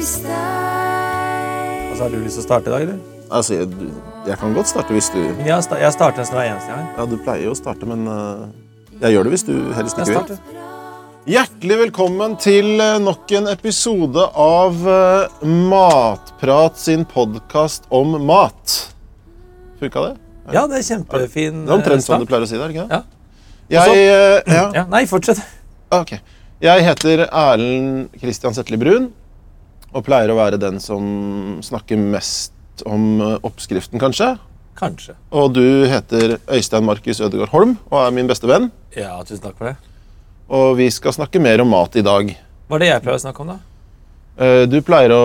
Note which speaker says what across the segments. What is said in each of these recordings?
Speaker 1: Og så har du lyst til å starte i dag, eller?
Speaker 2: Altså, jeg, jeg kan godt starte hvis du
Speaker 1: Men jeg, sta jeg starter nesten hver eneste gang.
Speaker 2: Ja, du pleier jo å starte, men eh, jeg gjør det hvis du helst ikke vil. Hjertelig velkommen til eh, nok en episode av eh, Matprat sin podkast om mat. Funka det?
Speaker 1: Ja, det er kjempefin
Speaker 2: Det er omtrent
Speaker 1: eh,
Speaker 2: sånn du pleier å si det, er det ikke det?
Speaker 1: Ja.
Speaker 2: Jeg, eh, ja.
Speaker 1: Ja, nei, fortsett.
Speaker 2: Ok. Jeg heter Erlend Christian Setli Brun og pleier å være den som snakker mest om eh, oppskriften, kanskje.
Speaker 1: Kanskje.
Speaker 2: Og du heter Øystein Markus Ødegaard Holm og er min beste venn.
Speaker 1: Ja, tusen takk for det.
Speaker 2: Og vi skal snakke mer om mat i dag.
Speaker 1: Hva er det jeg pleier å snakke om, da?
Speaker 2: Eh, Du pleier å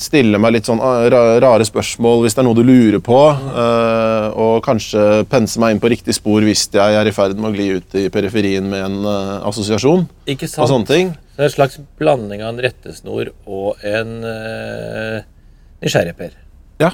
Speaker 2: stille meg litt sånn ah, rare spørsmål hvis det er noe du lurer på. eh, Og kanskje pense meg inn på riktig spor hvis jeg er i ferd med å gli ut i periferien med en assosiasjon.
Speaker 1: Ikke
Speaker 2: Og
Speaker 1: sant?
Speaker 2: sånne ting.
Speaker 1: Det er en slags blanding av en rettesnor og en uh, nysgjerrigper.
Speaker 2: Ja.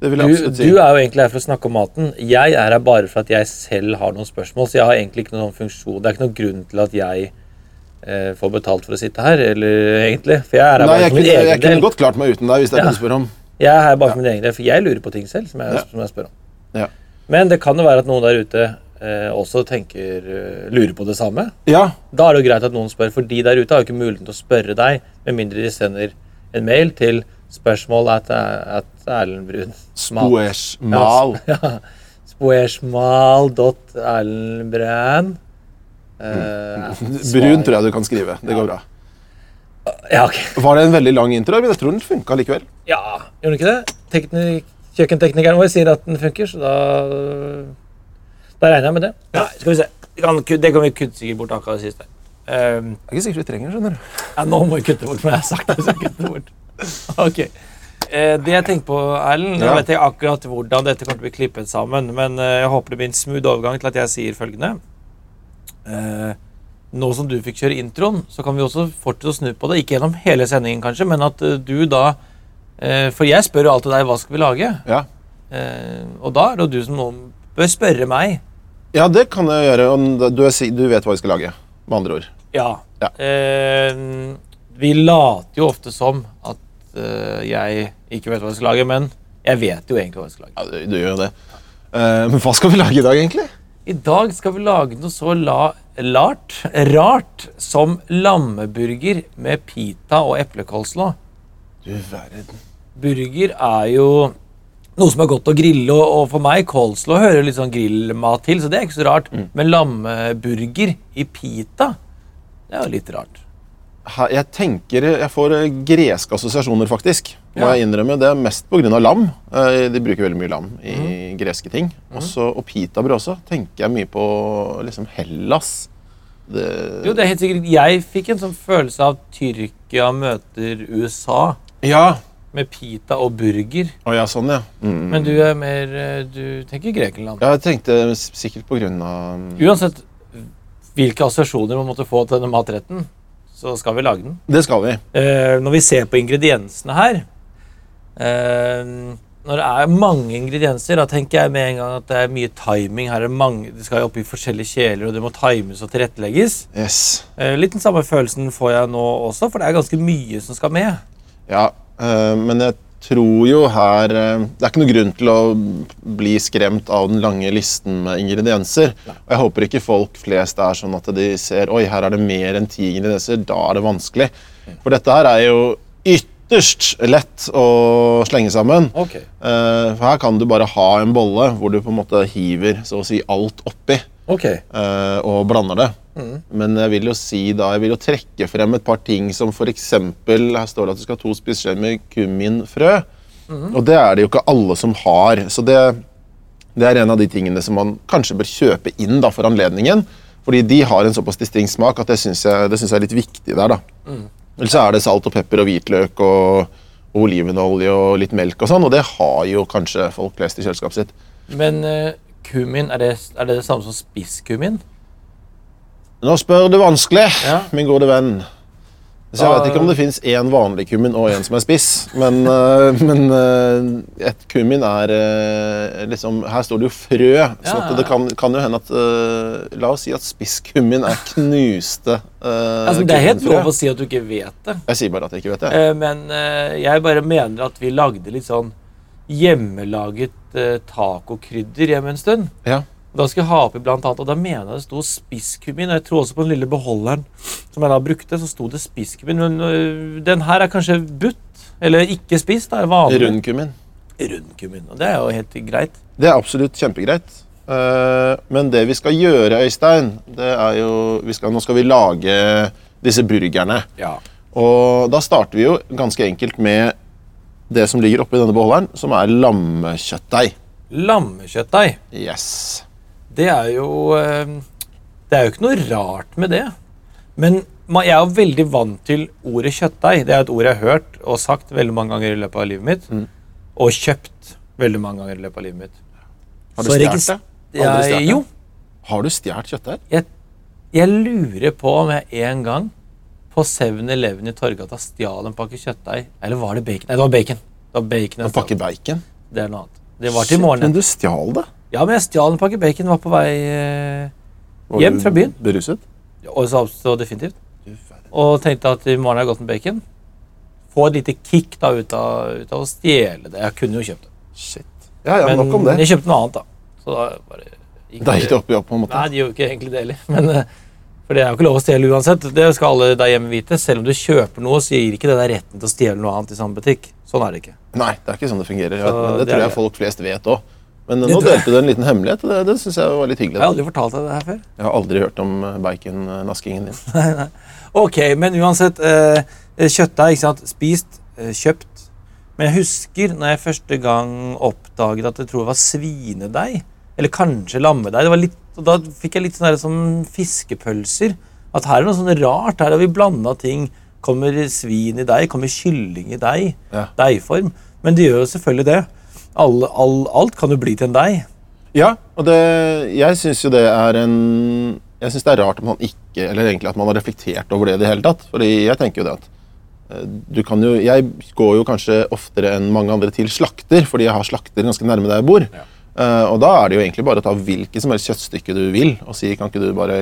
Speaker 2: Det vil jeg
Speaker 1: Du,
Speaker 2: absolutt si.
Speaker 1: du er jo egentlig her for å snakke om maten. Jeg er her bare for at jeg selv har noen spørsmål. Så jeg har egentlig ikke noen funksjon. Det er ikke noen grunn til at jeg uh, får betalt for å sitte her. Eller egentlig. For jeg er her
Speaker 2: Nei,
Speaker 1: bare
Speaker 2: jeg
Speaker 1: for min
Speaker 2: del. jeg kunne godt klart meg uten deg hvis det er
Speaker 1: Ja.
Speaker 2: det du spør om.
Speaker 1: Jeg er her bare for min egen del, for jeg lurer på ting selv. som jeg,
Speaker 2: Ja.
Speaker 1: som jeg spør om.
Speaker 2: Ja.
Speaker 1: Men det kan jo være at noen der ute eh, også tenker, eh, lurer på det samme.
Speaker 2: Ja,
Speaker 1: Da er det jo greit at noen spør, for de der ute har jo ikke muligheten til å spørre deg, med mindre de sender en mail til spørsmål at, at Erlend Brun.
Speaker 2: Spoersmal.
Speaker 1: Ja. Spoersmal.erlendbrun. Eh,
Speaker 2: Brun tror jeg du kan skrive. Det går bra.
Speaker 1: ja, ok.
Speaker 2: Var det en veldig lang intro? Men jeg tror den funka likevel.
Speaker 1: ja, gjorde den ikke det? Teknik, kjøkkenteknikeren vår sier at den funker, så da Da regner jeg med det. Nei, skal vi se. Det kan, det kan vi kutte sikkert bort akkurat det siste. Um,
Speaker 2: Det er ikke sikkert vi trenger det, skjønner du.
Speaker 1: Ja, nå må vi kutte bort, for jeg har sagt at vi skal kutte bort. Ok. Eh, det jeg tenker på, Erlend,
Speaker 2: Ja.
Speaker 1: Nå vet jeg akkurat hvordan dette kommer til å bli klippet sammen, men eh, jeg håper det blir en smooth overgang til at jeg sier følgende. Eh, nå som du fikk kjøre introen, så kan vi også fortsette å snu på det. Ikke gjennom hele sendingen, kanskje, men at eh, du da eh, For jeg spør jo alltid deg hva skal vi lage,
Speaker 2: Ja.
Speaker 1: eh, og da er det jo du som nå bør spørre meg.
Speaker 2: Ja, det kan jeg gjøre. Du, er, du vet hva vi skal lage, med andre ord.
Speaker 1: Ja.
Speaker 2: Ja.
Speaker 1: Eh, vi later jo ofte som at eh, jeg ikke vet hva jeg skal lage, men jeg vet jo egentlig hva jeg skal lage.
Speaker 2: Ja, du, du gjør det. Eh, men hva skal vi lage i dag, egentlig?
Speaker 1: I dag skal vi lage noe så la, lart, rart som lammeburger med pita og eplekålslå.
Speaker 2: Du verden.
Speaker 1: Burger er jo noe som er godt å grille, og, og for meg coleslaw hører litt sånn grillmat til, så det er ikke så rart. Men lammeburger i pita, det er jo litt rart.
Speaker 2: Jeg tenker Jeg får eh, greske assosiasjoner, faktisk. Må
Speaker 1: Ja.
Speaker 2: jeg innrømme. Det er mest pga. lam. Eh, De bruker veldig mye lam i greske ting. Også, og pitabrød også. Tenker jeg mye på liksom Hellas. Det,
Speaker 1: Jo, det er helt sikkert. Jeg fikk en sånn følelse av Tyrkia møter USA
Speaker 2: Ja.
Speaker 1: Med pita og burger.
Speaker 2: Oh, ja, sånn, ja. Mm.
Speaker 1: Men du er mer eh, Du tenker Grekenland.
Speaker 2: Ja, jeg tenkte sikkert på grunn av
Speaker 1: Uansett hvilke assosiasjoner man måtte få til denne matretten, så skal vi lage den.
Speaker 2: Det skal vi.
Speaker 1: Eh, når vi ser på ingrediensene her eh, Når det er mange ingredienser, da tenker jeg med en gang at det er mye timing. Her er det mange, Det skal opp oppi forskjellige kjeler, og det må times og tilrettelegges.
Speaker 2: Yes.
Speaker 1: Eh, litt den samme følelsen får jeg nå også, for det er ganske mye som skal med.
Speaker 2: Ja, men jeg tror jo her eh, Det er ikke noe grunn til å bli skremt av den lange listen med ingredienser. Og jeg håper ikke folk flest er sånn at de ser Oi, her er det mer enn ti ingredienser. Da er det vanskelig. For dette her er jo ytterst lett å slenge sammen.
Speaker 1: Ok.
Speaker 2: Eh, her kan du bare ha en bolle hvor du på en måte hiver så å si alt oppi.
Speaker 1: Ok.
Speaker 2: uh, og blander det. Men jeg vil jo si da, jeg vil jo trekke frem et par ting som f.eks. Her står det at du skal ha to spiseskjeer med kumminfrø. Og det er det jo ikke alle som har. Så det, det er en av de tingene som man kanskje bør kjøpe inn da for anledningen. Fordi de har en såpass distinkt smak at det syns jeg, jeg er litt viktig der. da. Eller så er det salt og pepper og hvitløk og, og olivenolje og litt melk og sånn. Og det har jo kanskje folk flest i kjøleskapet sitt.
Speaker 1: Men uh, kummin, er det, er det det samme som spisskummin?
Speaker 2: Nå spør du vanskelig,
Speaker 1: Ja.
Speaker 2: min gode venn. Så jeg vet ikke om det fins én vanlig kummin og en som er spiss, men, øh, men øh, et kummin er øh, liksom Her står det jo frø, så det kan, kan jo hende at La oss si at spisskummin er knuste uh,
Speaker 1: Altså, det er helt lov å si at du ikke vet det.
Speaker 2: Jeg sier bare at jeg ikke vet det.
Speaker 1: Eh, Men eh, jeg bare mener at vi lagde litt sånn hjemmelaget eh, tacokrydder hjemme en stund.
Speaker 2: Ja.
Speaker 1: Da skal jeg ha oppi blant annet, og da mener jeg det sto spisskummin. og Jeg tror også på den lille beholderen som jeg da brukte, så sto det spisskummin. Men øh, den her er kanskje butt, eller ikke spiss. Det er vanlig. Rundkummin. Rundkummin, Og det er jo helt greit.
Speaker 2: Det er absolutt kjempegreit. Eh, men det vi skal gjøre, Øystein, det er jo vi skal, Nå skal vi lage disse burgerne.
Speaker 1: Ja.
Speaker 2: Og da starter vi jo ganske enkelt med det som ligger oppi denne beholderen, som er lammekjøttdeig.
Speaker 1: Lammekjøttdeig.
Speaker 2: Yes.
Speaker 1: Det er jo eh, Det er jo ikke noe rart med det. Men jeg er jo veldig vant til ordet kjøttdeig. Det er et ord jeg har hørt og sagt veldig mange ganger i løpet av livet mitt.
Speaker 2: Mm.
Speaker 1: Og kjøpt veldig mange ganger i løpet av livet mitt.
Speaker 2: Har du stjålet det?
Speaker 1: Jeg, jo.
Speaker 2: Har du stjålet kjøttdeig?
Speaker 1: Jeg, jeg lurer på om jeg en gang på 7-Eleven i Torgata stjal en pakke kjøttdeig. Eller var det bacon? Nei, det var bacon. Det var bacon
Speaker 2: En pakke bacon?
Speaker 1: Det er noe annet. Det var til morgenen.
Speaker 2: Men du stjal det?
Speaker 1: Ja, men jeg stjal en pakke bacon. Var på vei eh, Hjem fra byen.
Speaker 2: Beruset?
Speaker 1: Ja, Og så, så definitivt. Og tenkte at i morgen har jeg gått med bacon. Få et lite kick da ut av, ut av å stjele det. Jeg kunne jo kjøpt det.
Speaker 2: Shit. Ja, ja,
Speaker 1: Men
Speaker 2: nok om det.
Speaker 1: jeg kjøpte noe annet, da. Så da bare gikk
Speaker 2: Da gikk det opp i opp, på en måte.
Speaker 1: Nei, det gjorde jo ikke egentlig det heller. Men, eh, for det er jo ikke lov å stjele uansett. Det skal alle der hjemme vite. Selv om du kjøper noe, så gir ikke det deg retten til å stjele noe annet i samme butikk. Sånn er det ikke.
Speaker 2: Nei, det er ikke sånn det fungerer.
Speaker 1: Så
Speaker 2: men det
Speaker 1: det
Speaker 2: tror jeg folk flest vet òg. Men nå delte du en liten hemmelighet, det, det syns jeg var litt hyggelig.
Speaker 1: Jeg har aldri fortalt deg det her før.
Speaker 2: Jeg har aldri hørt om eh, baconnaskingen din.
Speaker 1: Ok, men uansett. Eh, kjøttdeig, ikke sant. Spist, eh, kjøpt. Men jeg husker når jeg første gang oppdaget at jeg tror det var svinedeig. Eller kanskje lammedeig. Det var litt, og da fikk jeg litt sånn som fiskepølser. At her er noe sånn rart. Her har vi blanda ting. Kommer svin i deig, kommer kylling i deig.
Speaker 2: Ja.
Speaker 1: Deigform. Men det gjør jo selvfølgelig det. All, all, alt kan jo bli til en deig.
Speaker 2: Ja, og det, jeg syns jo det er en Jeg syns det er rart at man ikke Eller egentlig at man har reflektert over det i det hele tatt. Fordi jeg tenker jo det at eh, du kan jo, Jeg går jo kanskje oftere enn mange andre til slakter, fordi jeg har slakter ganske nærme der jeg bor. Eh, og da er det jo egentlig bare å ta hvilket som helst kjøttstykke du vil, og si kan ikke du bare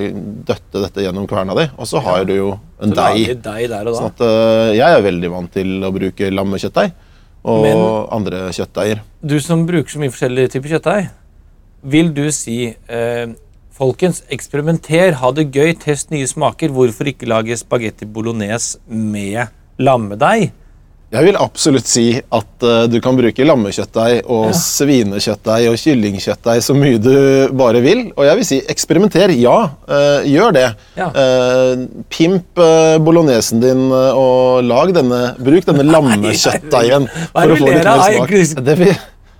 Speaker 2: døtte dette gjennom kverna di, og så har du jo en deig.
Speaker 1: deig.
Speaker 2: Sånn at eh, jeg er veldig vant til å bruke lammekjøttdeig og
Speaker 1: Men-
Speaker 2: andre kjøttdeiger.
Speaker 1: Du som bruker så mye forskjellige typer kjøttdeig, vil du si eh, Folkens, eksperimenter, ha det gøy, test nye smaker. Hvorfor ikke lage spagetti bolognese med lammedeig?
Speaker 2: Jeg vil absolutt si at uh, du kan bruke lammekjøttdeig og svinekjøttdeig og kyllingkjøttdeig så mye du bare vil. Og jeg vil si eksperimenter. Ja, uh, gjør det.
Speaker 1: Ja.
Speaker 2: Uh, pimp bolognesen din og lag denne Bruk denne lammekjøttdeigen
Speaker 1: for å få litt
Speaker 2: mer smak. Det vi,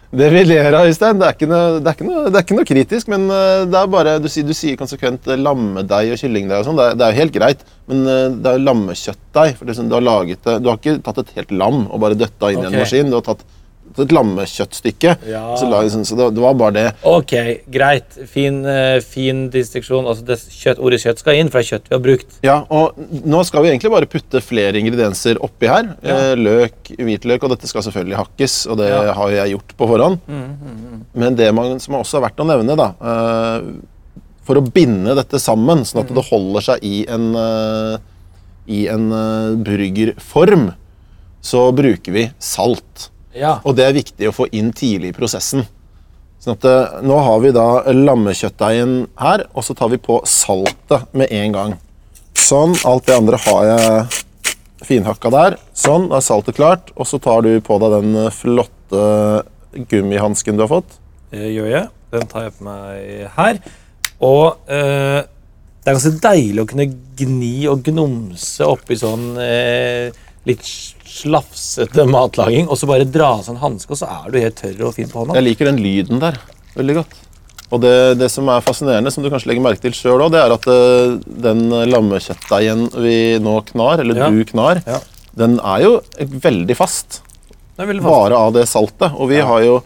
Speaker 2: det vi ler av, Øystein, det er ikke noe, det er ikke noe, det er ikke noe kritisk, men eh, det er bare, du, sier, du sier konsekvent eh, lammedeig og kyllingdeig og sånn. Det, det er jo helt greit, men eh, det er jo lammekjøttdeig. For det, er sånn, du, har laget det, du har ikke tatt et helt lam og bare døtta inn i en maskin. Du har tatt et lammekjøttstykke.
Speaker 1: Ja.
Speaker 2: Sånn, så det, det var bare det.
Speaker 1: Ok, greit. Fin, eh, fin distriksjon. Altså, det kjøtt, ordet kjøtt skal inn, for det er kjøtt vi har brukt.
Speaker 2: Ja, og nå skal vi egentlig bare putte flere ingredienser oppi her.
Speaker 1: Ja.
Speaker 2: Eh, løk, hvitløk, og dette skal selvfølgelig hakkes, og det
Speaker 1: Ja. Mm,
Speaker 2: har jeg gjort på forhånd. Men det man, som også er verdt å nevne, da eh, For å binde dette sammen, sånn
Speaker 1: Mm.
Speaker 2: at det holder seg i en, i en burgerform, så bruker vi salt.
Speaker 1: Ja.
Speaker 2: Og det er viktig å få inn tidlig i prosessen. Sånn at eh, Nå har vi da lammekjøttdeigen her, og så tar vi på saltet med en gang. Sånn. Alt det andre har jeg finhakka der. Sånn, da er saltet klart. Og så tar du på deg den flotte gummihansken du har fått.
Speaker 1: Det gjør jeg. Den tar jeg på meg her. Og eh, det er ganske deilig å kunne gni og gnumse oppi sånn eh, litt slafsete matlaging, og så bare dra av seg en hanske, og så er du helt tørr og fin på hånda.
Speaker 2: Jeg liker den lyden der veldig godt. Og det, det som er fascinerende, som du kanskje legger merke til sjøl òg, det er at uh, den lammekjøttdeigen vi nå knar, eller
Speaker 1: Ja.
Speaker 2: du knar,
Speaker 1: Ja.
Speaker 2: den er jo veldig fast.
Speaker 1: Den er veldig fast.
Speaker 2: Bare av det saltet. Og vi har jo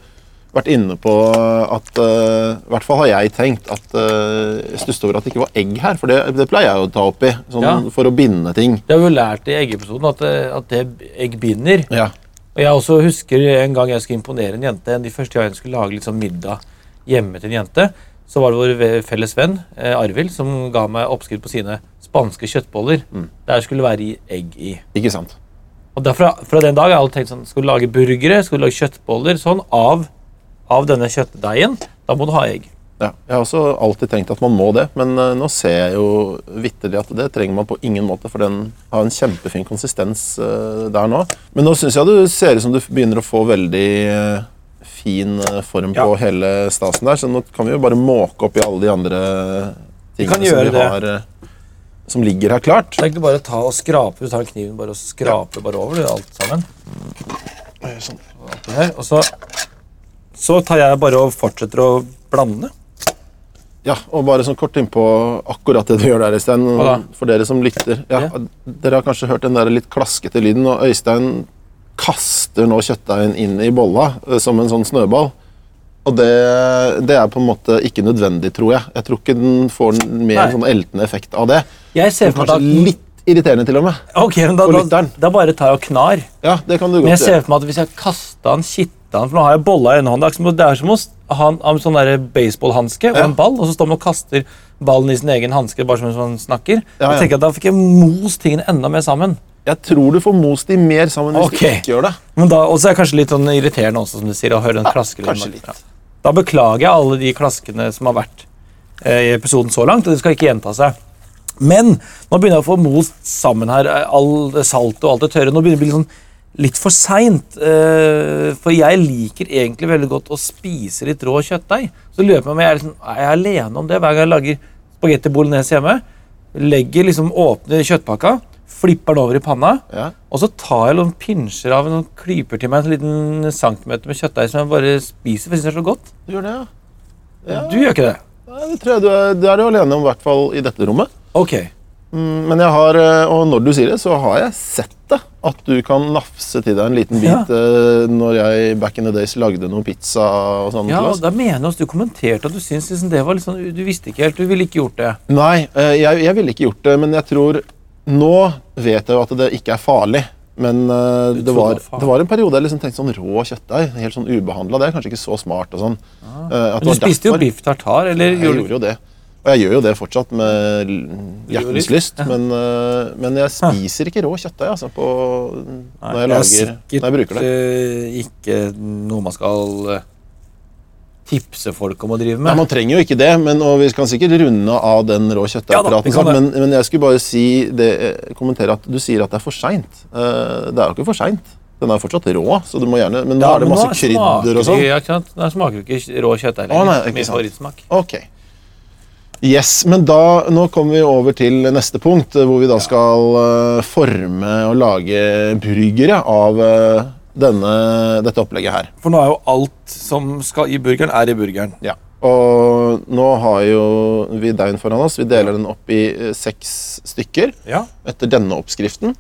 Speaker 2: vært inne på at uh, I hvert fall har jeg tenkt at uh, Jeg stusset over at det ikke var egg her, for det, det pleier jeg å ta opp i. Sånn,
Speaker 1: Ja.
Speaker 2: For å binde ting.
Speaker 1: Det har vi jo lært i eggepisoden at, at det egg binder.
Speaker 2: Ja.
Speaker 1: Og jeg også husker en gang jeg skulle imponere en jente. De første gangene jeg skulle lage litt sånn middag hjemme til en jente, så var det vår felles venn eh, Arvild som ga meg oppskrift på sine spanske kjøttboller. Der skulle være i egg i.
Speaker 2: Ikke sant?
Speaker 1: Og derfra, fra den dag har jeg alltid tenkt sånn Skal du lage burgere, skal du lage kjøttboller sånn av, av denne kjøttdeigen, da må du ha egg.
Speaker 2: Ja. Jeg har også alltid tenkt at man må det, men eh, nå ser jeg jo vitterlig at det trenger man på ingen måte, for den har en kjempefin konsistens eh, der nå. Men nå syns jeg du ser ut som du begynner å få veldig eh, fin form på
Speaker 1: Ja.
Speaker 2: hele stasen der, så nå kan vi jo bare måke opp i alle de andre
Speaker 1: Vi
Speaker 2: tingene som vi har som ligger her klart.
Speaker 1: Det er egentlig bare å ta og skrape. Du tar kniven bare og skraper bare over du, alt sammen.
Speaker 2: Sånn.
Speaker 1: Og så, så tar jeg bare og fortsetter å blande.
Speaker 2: Ja, og bare sånn kort innpå akkurat det du gjør der, Øystein. For dere som lytter. Ja. Dere har kanskje hørt den der litt klaskete lyden, og Øystein kaster nå kjøttdeigen inn i bolla eh, som en sånn snøball. Og det, det er på en måte ikke nødvendig, tror jeg. Jeg tror ikke den får en mer
Speaker 1: Nei.
Speaker 2: sånn eltende effekt av det.
Speaker 1: Jeg ser for meg at
Speaker 2: litt irriterende, til og med.
Speaker 1: Ok, men da, da, da bare tar jeg og knar.
Speaker 2: Ja, det kan du godt
Speaker 1: Men jeg ser
Speaker 2: gjøre.
Speaker 1: for meg at hvis jeg kasta en kitta den For nå har jeg bolla i ene hånda. Det er som å- ha en, sånn baseballhanske og en ball, og så står man og kaster ballen i sin egen hanske bare som om sånn snakker. Jeg tenker at Da fikk jeg most tingene enda mer sammen.
Speaker 2: Jeg tror du får most de mer sammen hvis
Speaker 1: okay.
Speaker 2: du ikke gjør det.
Speaker 1: Men da, også er det kanskje litt sånn irriterende også, som du sier, å høre den klaskelyden. Ja. Da beklager jeg alle de klaskene som har vært eh, i episoden så langt, og det skal ikke gjenta seg. Men nå begynner jeg å få most sammen her, eh, all det saltet og alt det tørre. Nå begynner det å bli litt sånn litt for seint. Eh, for jeg liker egentlig veldig godt å spise litt rå kjøttdeig. Så lurer jeg på om jeg er, liksom, er jeg alene om det hver gang jeg lager spagetti bolognese hjemme. Legger liksom, åpner kjøttpakka, flipper den over i panna.
Speaker 2: Ja.
Speaker 1: Og så tar jeg noen pinsjer av noen klyper til meg en liten centimeter med kjøttdeig som jeg bare spiser, for jeg synes det er så godt.
Speaker 2: Du gjør det, ja. Ja.
Speaker 1: Du gjør ikke det?
Speaker 2: Nei, Det tror jeg du er, det er du alene om, i hvert fall i dette rommet.
Speaker 1: Ok.
Speaker 2: Mm, Men jeg har, eh, og når du sier det, så har jeg sett det. At du kan nafse til deg en liten bit ja. når jeg back in the days lagde noe pizza og sånn
Speaker 1: Ja, og da mener jeg at Du kommenterte at du syntes liksom det var litt sånn Du visste ikke helt, du ville ikke gjort det.
Speaker 2: Nei, eh, jeg, jeg ville ikke gjort det, men jeg tror Nå vet jeg jo at det ikke er farlig. Men
Speaker 1: uh,
Speaker 2: det, var,
Speaker 1: det var
Speaker 2: en periode jeg liksom tenkte sånn rå kjøttdeig. Helt sånn ubehandla. Det er kanskje ikke så smart og sånn. Eh, at
Speaker 1: Men du spiste
Speaker 2: derfor.
Speaker 1: jo biff tartar, eller
Speaker 2: Jeg
Speaker 1: gjorde
Speaker 2: gjorde jo det. Og jeg gjør jo det fortsatt med hjertens lyst. Men, eh, men jeg spiser ikke rå kjøttdeig altså, når jeg
Speaker 1: det er
Speaker 2: lager Når jeg bruker det.
Speaker 1: eh, ikke noe man skal eh, tipse folk om å drive med. Nei.
Speaker 2: Man trenger jo ikke det, men, og vi kan sikkert runde av den rå
Speaker 1: Ja
Speaker 2: kjøttdeigpraten.
Speaker 1: det.
Speaker 2: men, men jeg skulle bare si det, kommentere at du sier at det er for seint. det er jo ikke for seint. Den er fortsatt rå, så du må gjerne Men nå
Speaker 1: Ja,
Speaker 2: er det masse krydder og sånn.
Speaker 1: det- Ja, ikke sant? Da smaker jo ikke rå kjøttdeig lenger. Min favorittsmak.
Speaker 2: Ok. Yes, men da, nå kommer vi over til neste punkt, eh, hvor vi da skal uh, forme og lage burgere av uh, denne, dette opplegget her.
Speaker 1: For nå er jo alt som skal i burgeren, er i burgeren.
Speaker 2: Ja. Og nå har jo vi deigen foran oss. Vi deler den opp i uh, seks stykker.
Speaker 1: Ja.
Speaker 2: Etter denne oppskriften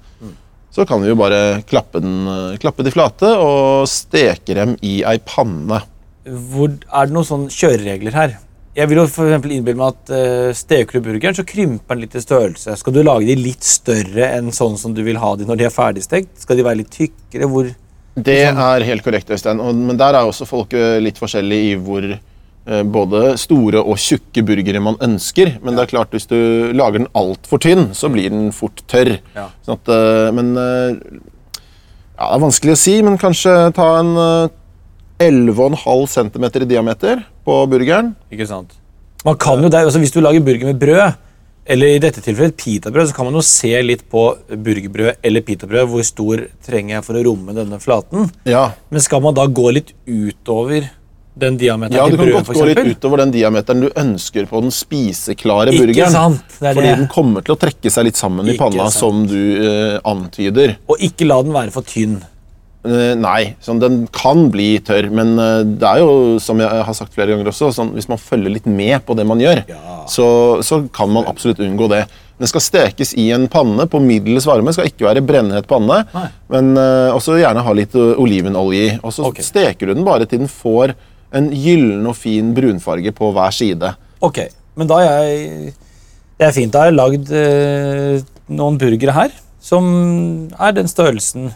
Speaker 2: så kan vi jo bare klappe, den, klappe de flate og steke dem i ei panne.
Speaker 1: Hvor, er det noen sånne kjøreregler her? Jeg vil jo for innbille meg at uh, Steker du burgeren, så krymper den litt i størrelse. Skal du lage de litt større enn sånn som du vil ha de når de er ferdigstekt? Skal de være litt tykkere? Hvor
Speaker 2: Det er helt korrekt, Øystein. Men der er også folk eh, litt forskjellige i hvor uh, både store og tjukke burgere man ønsker. Men det er klart hvis du lager den altfor tynn, så blir den fort tørr.
Speaker 1: Ja.
Speaker 2: Sånn at, uh, men eh, ja, Det er vanskelig å si, men kanskje ta en eh, 11,5 cm i diameter på burgeren.
Speaker 1: Ikke sant? Man kan jo det, altså Hvis du lager burger med brød, eller i dette tilfellet pitabrød, så kan man jo se litt på burgerbrød eller pitabrød hvor stor trenger jeg for å romme denne flaten.
Speaker 2: Ja,
Speaker 1: Men skal man da gå litt utover den diameteren
Speaker 2: ja Du kan
Speaker 1: brød,
Speaker 2: godt gå litt utover den diameteren du ønsker på den spiseklare
Speaker 1: Ikke
Speaker 2: burgeren.
Speaker 1: sant? Det er
Speaker 2: Fordi
Speaker 1: det.
Speaker 2: den kommer til å trekke seg litt sammen i
Speaker 1: Ikke
Speaker 2: panna,
Speaker 1: sant.
Speaker 2: som du eh, antyder.
Speaker 1: Og ikke la den være for tynn.
Speaker 2: Eh, Nei, sånn, den kan bli tørr, men eh, det er jo, som jeg har sagt flere ganger også, sånn, hvis man følger litt med på det man gjør,
Speaker 1: Ja.
Speaker 2: så, så kan man absolutt unngå det. Den skal stekes i en panne på middels varme, skal ikke være brennhet panne,
Speaker 1: Nei.
Speaker 2: men uh, også gjerne ha litt olivenolje i. Og så
Speaker 1: okay.
Speaker 2: steker du den bare til den får en gyllen og fin brunfarge på hver side.
Speaker 1: Ok, men da er jeg Det er fint. Da har jeg lagd eh, noen burgere her som er den størrelsen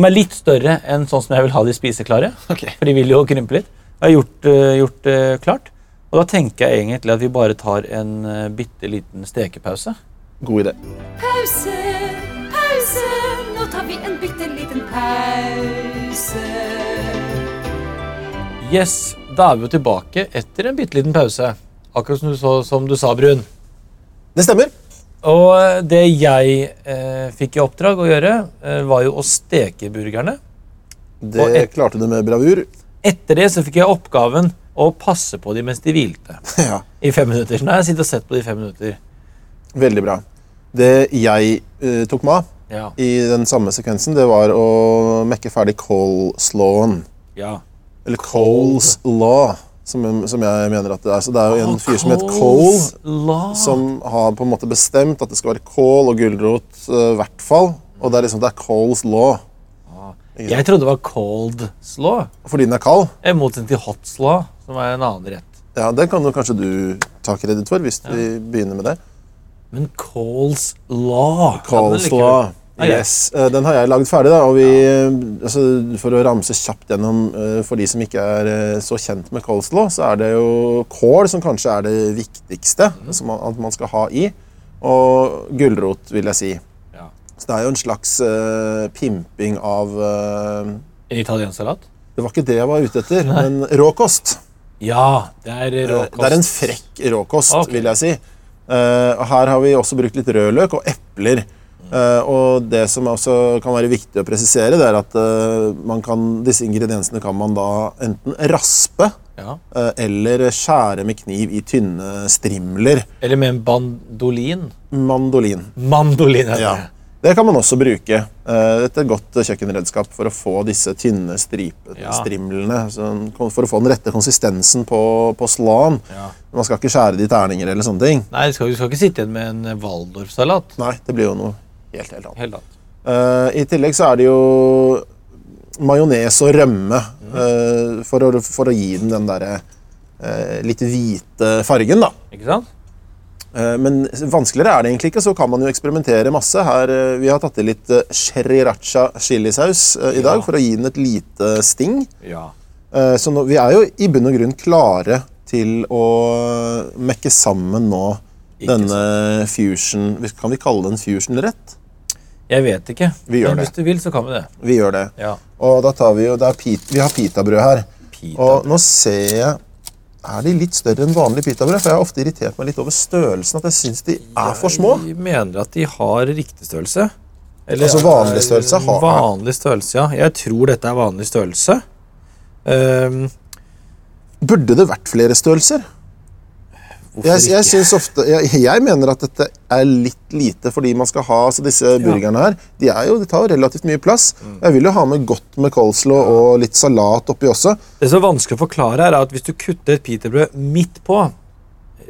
Speaker 1: Som er litt større enn sånn som jeg vil ha de spiseklare.
Speaker 2: Okay.
Speaker 1: For de vil jo krympe litt. Jeg har gjort, uh, gjort det klart. Og da tenker jeg egentlig at vi bare tar en uh, bitte liten stekepause.
Speaker 2: God idé.
Speaker 3: Pause, pause, nå tar vi en bitte liten pause.
Speaker 1: Yes, da er vi jo tilbake etter en bitte liten pause. Akkurat som du, så, som du sa, Brun.
Speaker 2: Det stemmer.
Speaker 1: Og eh, det jeg eh, fikk i oppdrag å gjøre, eh, var jo å steke burgerne.
Speaker 2: Det
Speaker 1: et-
Speaker 2: klarte du med bravur.
Speaker 1: Etter det så fikk jeg oppgaven å passe på dem mens de hvilte.
Speaker 2: Ja,
Speaker 1: I fem minutter. Så nå har jeg sittet og sett på de i fem minutter.
Speaker 2: Veldig bra. Det jeg eh, tok med
Speaker 1: Ja.
Speaker 2: i den samme sekvensen, det var å mekke ferdig coleslawen.
Speaker 1: ja.
Speaker 2: Eller coleslaw, som, som jeg mener at det er. Så det er jo en fyr som het Cole,
Speaker 1: Lord.
Speaker 2: som har på en måte bestemt at det skal være kål og gulrot i i hvert fall. Og det er liksom det er coleslaw.
Speaker 1: Jeg trodde det var cold slaw.
Speaker 2: Fordi den er kald.
Speaker 1: I motsetning til hot slaw, som er en annen rett.
Speaker 2: Ja, Den kan du, kanskje du ta kreditt for, hvis vi begynner med det.
Speaker 1: Men coleslaw
Speaker 2: Coleslaw.
Speaker 1: Ok.
Speaker 2: Yes. Eh, Den har jeg lagd ferdig. da, og vi, ja. altså, For å ramse kjapt gjennom eh, for de som ikke er eh, så kjent med coleslaw, så er det jo kål som kanskje er det viktigste som man, at man skal ha i. Og gulrot, vil jeg si.
Speaker 1: Ja.
Speaker 2: Så det er jo en slags uh, pimping av uh,
Speaker 1: En italiensk salat?
Speaker 2: Det var ikke det jeg var ute etter, men råkost.
Speaker 1: Ja, det er
Speaker 2: Eh,
Speaker 1: råkost.
Speaker 2: Det er en frekk råkost,
Speaker 1: okay.
Speaker 2: vil jeg si. Uh, her har vi også brukt litt rødløk og epler. Eh, og det som også kan være viktig å presisere, det er at uh, man kan, disse ingrediensene kan man da enten raspe
Speaker 1: Ja.
Speaker 2: uh, eller skjære med kniv i tynne strimler.
Speaker 1: Eller med en bandolin.
Speaker 2: Mandolin.
Speaker 1: Mandolin
Speaker 2: Ja.
Speaker 1: det.
Speaker 2: Kan man også bruke. Et godt kjøkkenredskap for å få disse tynne stripete
Speaker 1: Ja.
Speaker 2: strimlene. For å få den rette konsistensen på, på slaen.
Speaker 1: Ja.
Speaker 2: Man skal ikke skjære det i terninger eller sånne ting.
Speaker 1: Nei, du skal, skal ikke sitte igjen med en Waldorf-salat.
Speaker 2: Nei, det blir jo noe helt, helt annet.
Speaker 1: Helt annet.
Speaker 2: Uh, I tillegg så er det jo majones og rømme eh, for, å, for å gi den den derre uh, litt hvite fargen, da.
Speaker 1: Ikke sant?
Speaker 2: Eh, men vanskeligere er det egentlig ikke, så kan man jo eksperimentere masse. Her, vi har tatt i litt sriracha chilisaus i dag
Speaker 1: Ja.
Speaker 2: for å gi den et lite sting.
Speaker 1: Ja.
Speaker 2: Eh, så nå, vi er jo i bunn og grunn klare til å mekke sammen nå
Speaker 1: Ikke
Speaker 2: denne fusion Kan vi kalle det en fusion-rett?
Speaker 1: Jeg vet ikke.
Speaker 2: Vi gjør
Speaker 1: Men
Speaker 2: det.
Speaker 1: hvis du vil, så kan vi det.
Speaker 2: Vi gjør det.
Speaker 1: Ja.
Speaker 2: Og da tar vi jo pit, Vi har pitabrød her.
Speaker 1: Pita.
Speaker 2: Og nå ser jeg Er de litt større enn vanlig pitabrød? For jeg har ofte irritert meg litt over størrelsen. At jeg syns de er for små.
Speaker 1: Jeg mener at de har riktig størrelse. Eller
Speaker 2: Altså vanlig størrelse har-
Speaker 1: Vanlig størrelse, ja. Jeg tror dette er vanlig størrelse. Um,
Speaker 2: Burde det vært flere størrelser? Jeg, jeg, synes ofte, jeg, jeg mener at dette er litt lite fordi man skal ha altså Disse burgerne her de, er jo, de tar jo relativt mye plass.
Speaker 1: Mm.
Speaker 2: Jeg vil jo ha med godt med coleslaw og litt salat oppi også.
Speaker 1: Det som er vanskelig å forklare, er at hvis du kutter et pitabrød midt på,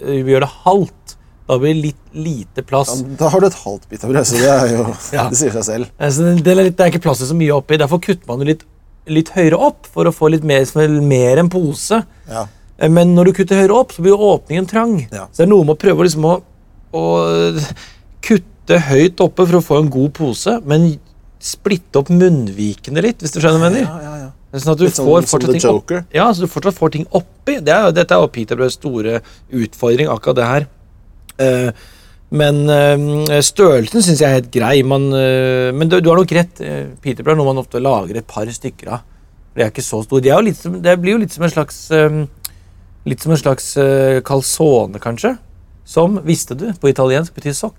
Speaker 1: eh, gjør det halvt, da blir det litt lite plass.
Speaker 2: Da har du et halvt pitabrød, så det er jo
Speaker 1: Ja.
Speaker 2: Det sier seg selv.
Speaker 1: Eh, det, er litt, det er ikke plass til så mye oppi. Derfor kutter man det litt, litt høyere opp for å få litt mer, er mer enn pose.
Speaker 2: Ja.
Speaker 1: Eh, Men når du kutter høyere opp, så blir jo åpningen trang.
Speaker 2: Ja.
Speaker 1: Så det er noe med å prøve liksom å, å kutte høyt oppe for å få en god pose, men splitte opp munnvikene litt, hvis du skjønner hva jeg mener.
Speaker 2: Ja, ja.
Speaker 1: Sånn at du
Speaker 2: Litt sånn
Speaker 1: får
Speaker 2: som
Speaker 1: fortsatt
Speaker 2: The
Speaker 1: ting opp. Ja, så du fortsatt får ting oppi. Det er, dette er jo Peterbrøds store utfordring, akkurat det her. Uh, men eh, størrelsen syns jeg er helt grei. Man, eh, men du, du har nok rett. Peter Peterbrød er noe man ofte lager et par stykker av. Det De er ikke så store. De er jo litt som, det blir jo litt som en slags eh, Litt som en slags uh, calzone, kanskje. Som, visste du, på italiensk betyr sokk.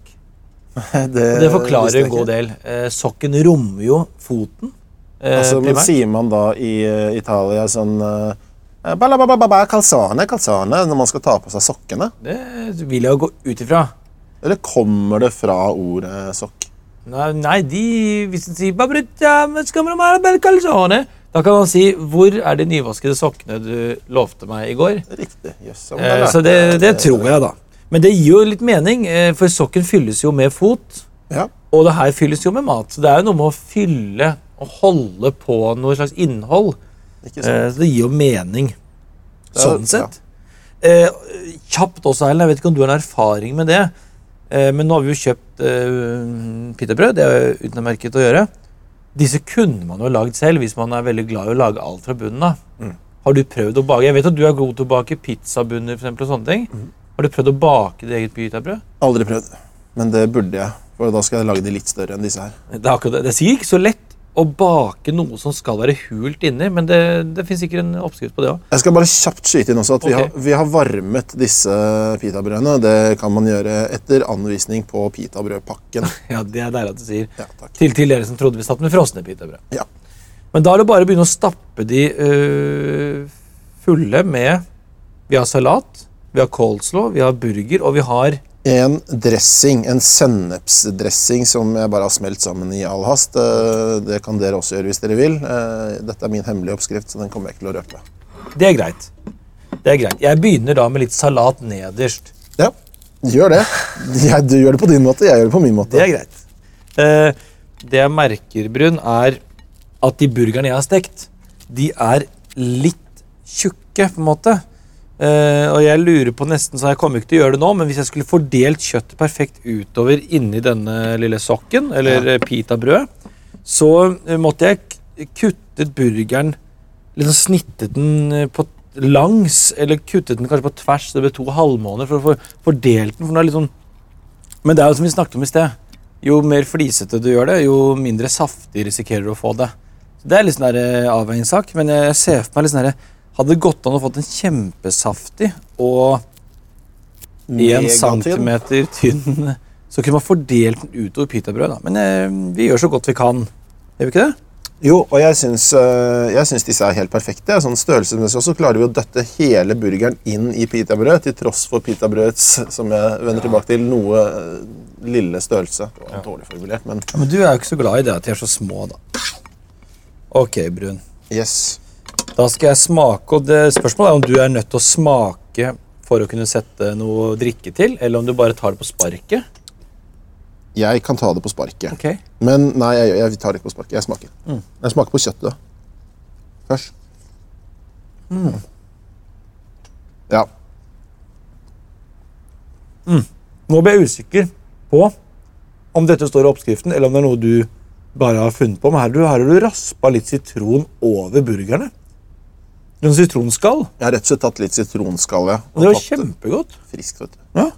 Speaker 2: Det,
Speaker 1: det forklarer en god del. Eh, sokken rommer jo foten. eh,
Speaker 2: Altså, men sier man da i eh, Italia sånn calzone, calzone, når man skal ta på seg sokkene?
Speaker 1: Det vil jeg jo gå ut ifra.
Speaker 2: Eller kommer det fra ordet sokk?
Speaker 1: Nei, nei de, hvis de sier «Babrutta, men skal man ha bel calzone?» Da kan man si 'Hvor er de nyvaskede sokkene du lovte meg i går?'
Speaker 2: Riktig. yes, ja,
Speaker 1: Eh, så det, det tror jeg, da. Men det gir jo litt mening, eh, for sokken fylles jo med fot.
Speaker 2: Ja.
Speaker 1: Og det her fylles jo med mat. Så det er jo noe med å fylle og holde på noe slags innhold.
Speaker 2: Ikke sant.
Speaker 1: Eh, så det gir jo mening. Sånn sett. Eh, kjapt også, Erlend, jeg vet ikke om du har en erfaring med det. Eh, men nå har vi jo kjøpt uh, pitabrød. Det er utmerket å gjøre. Disse kunne man jo lagd selv hvis man er veldig glad i å lage alt fra bunnen av.
Speaker 2: Mm.
Speaker 1: Har du prøvd å bake? Jeg vet at du er god til å bake pizzabunner for eksempel, og sånne ting.
Speaker 2: Mm.
Speaker 1: Har du prøvd å bake ditt eget pitabrød?
Speaker 2: Aldri prøvd. Men det burde jeg. For da skal jeg lage de litt større enn disse her.
Speaker 1: Det det. Det er sikkert ikke så lett å bake noe som skal være hult inni, men det, det finnes sikkert en oppskrift på det òg.
Speaker 2: Jeg skal bare kjapt skyte inn også at vi, har, vi har varmet disse pitabrødene. Det kan man gjøre etter anvisning på pitabrødpakken.
Speaker 1: Ja, det er deilig at du sier.
Speaker 2: Ja.
Speaker 1: Til, til dere som trodde vi satt med frosne pitabrød.
Speaker 2: Ja.
Speaker 1: Men da er det bare å begynne å stappe de øh, fulle med Vi har salat, vi har coleslaw, vi har burger, og vi har
Speaker 2: En dressing, en sennepsdressing som jeg bare har smelt sammen i all hast. Eh, Det kan dere også gjøre hvis dere vil. Eh, Dette er min hemmelige oppskrift, så den kommer jeg ikke til å røpe.
Speaker 1: Det er greit. Det er greit. Jeg begynner da med litt salat nederst.
Speaker 2: Ja, gjør det. Jeg, du gjør det på din måte, jeg gjør det på min måte.
Speaker 1: Det er greit. Eh, det jeg merker, Brun, er at de burgerne jeg har stekt, de er litt tjukke, på en måte. Eh, og jeg lurer på nesten, så jeg kommer ikke til å gjøre det nå, men hvis jeg skulle fordelt kjøttet perfekt utover inni denne lille sokken, eller ja. pitabrødet, så uh, måtte jeg kuttet burgeren Liksom snittet den eh, på langs, eller kuttet den kanskje på tvers, så det ble to halvmåner, for å få fordelt den. for den er litt sånn men det er jo som vi snakket om i sted. Jo mer flisete du gjør det, jo mindre saftig risikerer du å få det. Så Det er litt sånn avveiningssak, men jeg ser for meg litt sånn der, Hadde det gått an å fått en kjempesaftig og én centimeter tynn, så kunne man fordelt den utover pitabrødet. Men eh, vi gjør så godt vi kan. Gjør vi ikke det?
Speaker 2: Jo, og jeg syns, øh, jeg syns disse er helt perfekte. Sånn Størrelsesmessig også klarer vi å døtte hele burgeren inn i pitabrød, til tross for pitabrødets, som jeg vender tilbake til, noe øh, lille størrelse. Det var dårlig formulert, men
Speaker 1: Ja, men du er jo ikke så glad i det at de er så små, da. Ok, Brun.
Speaker 2: yes.
Speaker 1: Da skal jeg smake, og det spørsmålet er om du er nødt til å smake for å kunne sette noe drikke til, eller om du bare tar det på sparket.
Speaker 2: Jeg kan ta det på sparket.
Speaker 1: Okay.
Speaker 2: Men nei, jeg, jeg tar det ikke på sparket. Jeg smaker. Jeg smaker på kjøttet først. Ja.
Speaker 1: Nå ble jeg usikker på om dette står i oppskriften, eller om det er noe du bare har funnet på. Men her har du, her har du raspa litt sitron over burgerne. Noen sitronskall.
Speaker 2: Jeg har rett og slett tatt litt sitronskall. Ja,
Speaker 1: Og det var kjempegodt.
Speaker 2: friskt, vet du.
Speaker 1: Ja.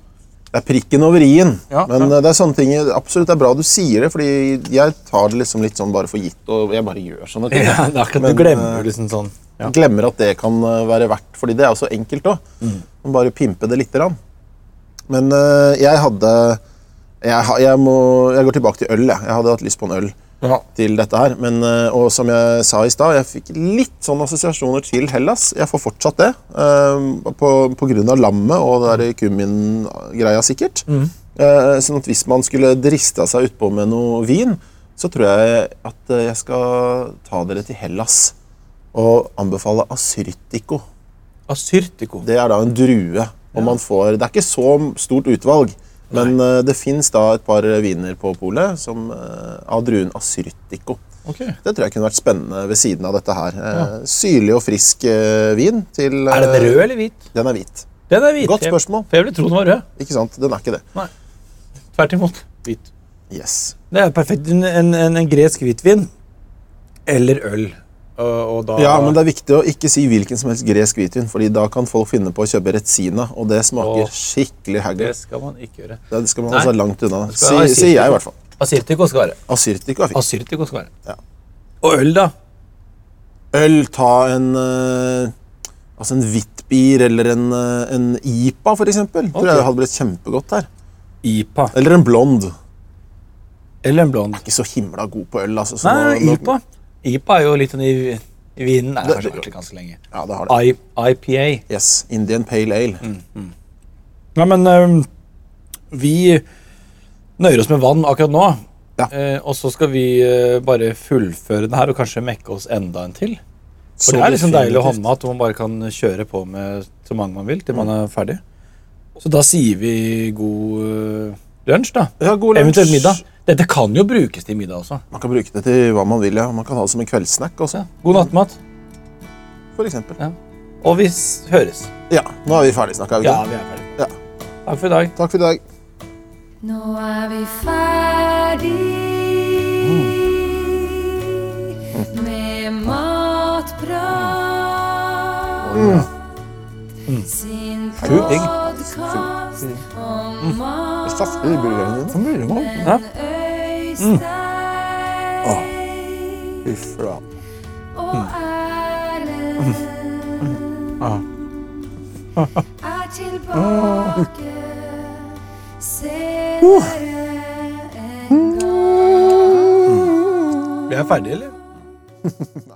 Speaker 2: Det er prikken over i-en.
Speaker 1: Ja,
Speaker 2: men
Speaker 1: ja.
Speaker 2: eh, det er sånne ting absolutt det er bra du sier det, fordi jeg tar det liksom litt sånn bare for gitt, og jeg bare gjør sånne ting.
Speaker 1: Ja, det er akkurat,
Speaker 2: Men,
Speaker 1: du glemmer
Speaker 2: eh,
Speaker 1: liksom sånn. Ja.
Speaker 2: Glemmer at det kan eh, være verdt, fordi det er jo så enkelt òg. Mm. Bare pimpe det lite grann. Men jeg hadde jeg, jeg, må, jeg går tilbake til øl. Jeg, jeg hadde hatt lyst på en øl
Speaker 1: Ja.
Speaker 2: til dette her. Men, eh, og som jeg sa i stad, jeg fikk litt sånne assosiasjoner til Hellas. Jeg får fortsatt det. eh, på, på grunn av lammet og det der kummin-greia, sikkert. Mm. sånn at hvis man skulle drista seg utpå med noe vin, så tror jeg at eh, jeg skal ta dere til Hellas og anbefale asyrtiko.
Speaker 1: Asyrtiko?
Speaker 2: Det er da en drue. Og man får, det er ikke så stort utvalg, men uh, det fins et par viner på polet som, uh, av druen asyrtico.
Speaker 1: Okay.
Speaker 2: Det tror jeg kunne vært spennende ved siden av dette her. Eh, Syrlig og frisk uh, vin til
Speaker 1: Er den
Speaker 2: eh,
Speaker 1: rød eller hvit?
Speaker 2: Den er hvit.
Speaker 1: Den er hvit.
Speaker 2: Godt spørsmål.
Speaker 1: For jeg ville tro den var rød.
Speaker 2: Ikke sant? Den er ikke det. Nei.
Speaker 1: Tvert imot. Hvit.
Speaker 2: Yes.
Speaker 1: Det er perfekt. En, en, en, en gresk hvitvin eller øl. Og da
Speaker 2: Ja, men det er viktig å ikke si hvilken som helst gresk hvitvin, fordi da kan folk finne på å kjøpe Retsina, og det smaker
Speaker 1: Åh.
Speaker 2: skikkelig
Speaker 1: Det skal man ikke gjøre.
Speaker 2: Det skal man
Speaker 1: Nei.
Speaker 2: holde langt unna.
Speaker 1: Det
Speaker 2: Si- Sier jeg, i hvert fall.
Speaker 1: Asyrtiko skal være.
Speaker 2: Asyrtiko er fint.
Speaker 1: Asyrtiko skal være.
Speaker 2: Ja.
Speaker 1: Og øl, da?
Speaker 2: Øl, ta en eh, Altså en Hvitbier eller en, eh, en IPA, for eksempel. Tror
Speaker 1: Ok.
Speaker 2: jeg hadde blitt kjempegodt her.
Speaker 1: IPA.
Speaker 2: Eller en blond.
Speaker 1: Eller en blond.
Speaker 2: Ikke så himla god på øl, altså. så
Speaker 1: Nei,
Speaker 2: nå-
Speaker 1: IPA. IPA er jo litt sånn i, vinen.
Speaker 2: Det-
Speaker 1: kanskje vært ganske lenge.
Speaker 2: Ja, det har det.
Speaker 1: I, IPA.
Speaker 2: Yes. Indian Pale Ale.
Speaker 1: Mm. Nei, men um, vi nøyer oss med vann akkurat nå.
Speaker 2: Ja.
Speaker 1: Eh, og så skal vi eh, bare fullføre den her og kanskje mekke oss enda en til. For
Speaker 2: Så
Speaker 1: det er liksom deilig å ha med at man bare kan kjøre på med så mange man vil til man er ferdig. Så da sier vi god øh, lunsj, da.
Speaker 2: Ja, god lunsj.
Speaker 1: Eventuelt middag. Dette kan jo brukes til middag også.
Speaker 2: Man kan bruke det til hva man vil. ja. Man kan ha det som en kveldssnack også,
Speaker 1: God nattmat.
Speaker 2: for eksempel.
Speaker 1: Ja. Og vi høres.
Speaker 2: Ja, nå er vi ferdig snakka.
Speaker 1: Ja, vi er ferdig.
Speaker 2: Ja.
Speaker 1: Takk for i dag.
Speaker 2: Takk for i dag.
Speaker 3: Nå er vi ferdig med matprat. Sin
Speaker 1: Kult, digg.
Speaker 3: podkast om mat
Speaker 2: Saftig burgeren din.
Speaker 1: Ja.
Speaker 3: Øystein
Speaker 2: Fy faen.
Speaker 3: og Erlend er tilbake senere en gang.
Speaker 1: Vi er ferdige, eller?